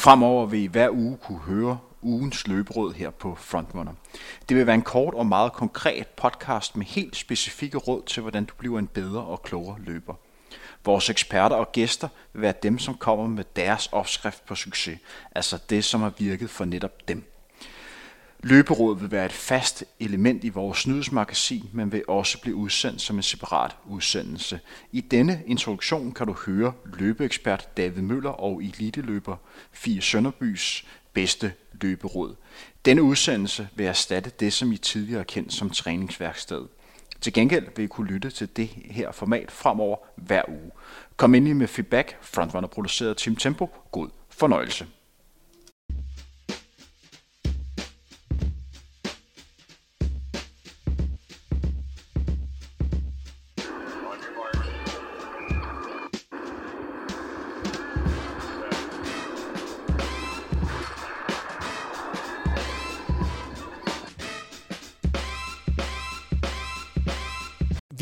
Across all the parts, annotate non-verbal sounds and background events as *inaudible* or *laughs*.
Fremover vil I hver uge kunne høre ugens løberåd her på Frontrunner. Det vil være en kort og meget konkret podcast med helt specifikke råd til, hvordan du bliver en bedre og klogere løber. Vores eksperter og gæster vil være dem, som kommer med deres opskrift på succes, altså det, som har virket for netop dem. Løberådet vil være et fast element i vores nyhedsmagasin, men vil også blive udsendt som en separat udsendelse. I denne introduktion kan du høre løbeekspert David Møller og eliteløber Fie Sønderbys bedste løberåd. Denne udsendelse vil erstatte det, som I tidligere har kendt som træningsværksted. Til gengæld vil I kunne lytte til det her format fremover hver uge. Kom ind med feedback, frontrunner produceret Team Tempo. God fornøjelse.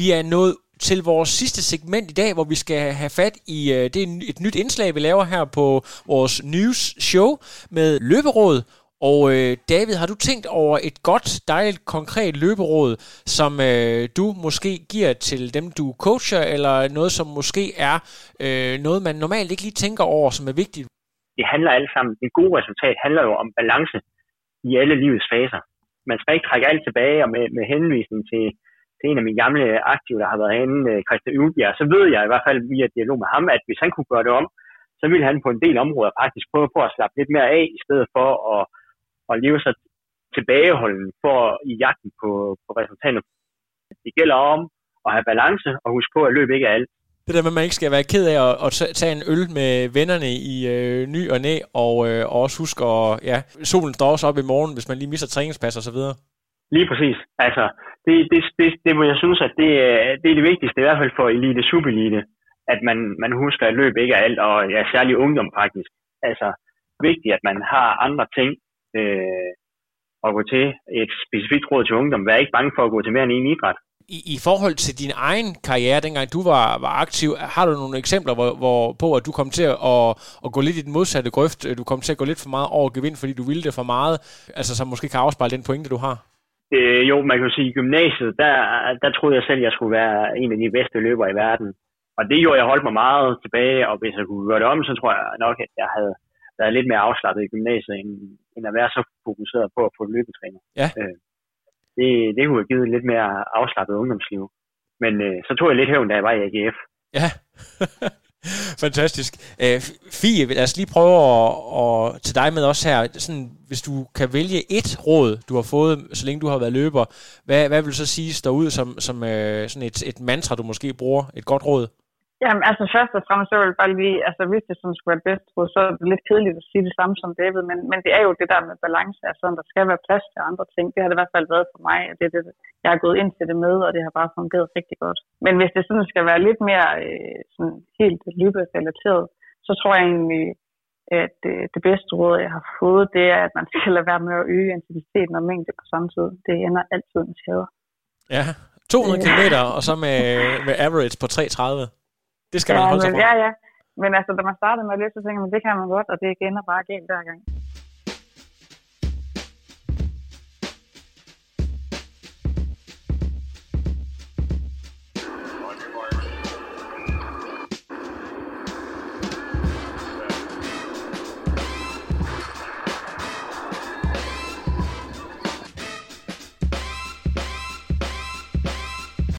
Vi er nået til vores sidste segment i dag, hvor vi skal have fat i øh, det er et nyt indslag, vi laver her på vores news show med løberåd. Og øh, David, har du tænkt over et godt, dejligt, konkret løberåd, som øh, du måske giver til dem, du coacher, eller noget, som måske er øh, noget, man normalt ikke lige tænker over, som er vigtigt? Det handler alle sammen, det gode resultat handler jo om balance i alle livets faser. Man skal ikke trække alt tilbage, og med, med henvisning til til en af mine gamle aktive, der har været herinde, øh, Christian Ølbjerg, så ved jeg i hvert fald via dialog med ham, at hvis han kunne gøre det om, så ville han på en del områder faktisk prøve på at slappe lidt mere af, i stedet for at, at leve sig tilbageholden for i jagten på, på resultater. Det gælder om at have balance og huske på, at løb ikke er alt. Det der med, at man ikke skal være ked af at, at tage en øl med vennerne i øh, ny og næ, og, øh, og også huske at, ja, solen står også op i morgen, hvis man lige misser træningspas og så videre. Lige præcis. Altså, det, det, det, det må jeg synes, at det, øh, det er det vigtigste, i hvert fald for elite, subelite, at man, man husker, at løb ikke er alt, og ja, særlig ungdom faktisk. Altså, vigtigt, at man har andre ting øh, at gå til. Et specifikt råd til ungdom. Vær ikke bange for at gå til mere end en idræt. I, I forhold til din egen karriere, dengang du var, var aktiv, har du nogle eksempler hvor, hvor, på, at du kom til at, at gå lidt i den modsatte grøft? Du kom til at gå lidt for meget over gevind, fordi du ville det for meget, altså som måske kan afspejle den pointe, du har? Øh, jo, man kan jo sige, i gymnasiet, der, der troede jeg selv, at jeg skulle være en af de bedste løbere i verden. Og det gjorde, jeg holdt mig meget tilbage, og hvis jeg kunne gøre det om, så tror jeg nok, at jeg havde været lidt mere afslappet i gymnasiet, end, end at være så fokuseret på at få løbetræner. Ja. Øh, det, det kunne have givet lidt mere afslappet ungdomsliv. Men øh, så tog jeg lidt hævn, da jeg var i AGF. Ja. *laughs* *laughs* Fantastisk. Øh, Fie, lad os lige prøve at, at tage dig med også her. Sådan, hvis du kan vælge et råd, du har fået, så længe du har været løber, hvad, hvad vil du så sige står ud som, som uh, sådan et, et mantra, du måske bruger? Et godt råd? Jamen, altså først og fremmest, så vil jeg bare lige, altså hvis det sådan skulle være bedst, så er det lidt kedeligt at sige det samme som David, men, men det er jo det der med balance, altså der skal være plads til andre ting. Det har det i hvert fald været for mig, at det er det, jeg har gået ind til det med, og det har bare fungeret rigtig godt. Men hvis det sådan skal være lidt mere øh, sådan helt løberelateret, så tror jeg egentlig, at øh, det bedste råd, jeg har fået, det er, at man skal lade være med at øge intensiteten og mængde på samme tid. Det ender altid med skader. Ja, 200 km, og så med, med average på 330. Det skal ja, man holde sig fra. Ja, ja. Men altså, da man startede med at løbe, så tænkte man, det kan man godt, og det ender bare galt hver gang.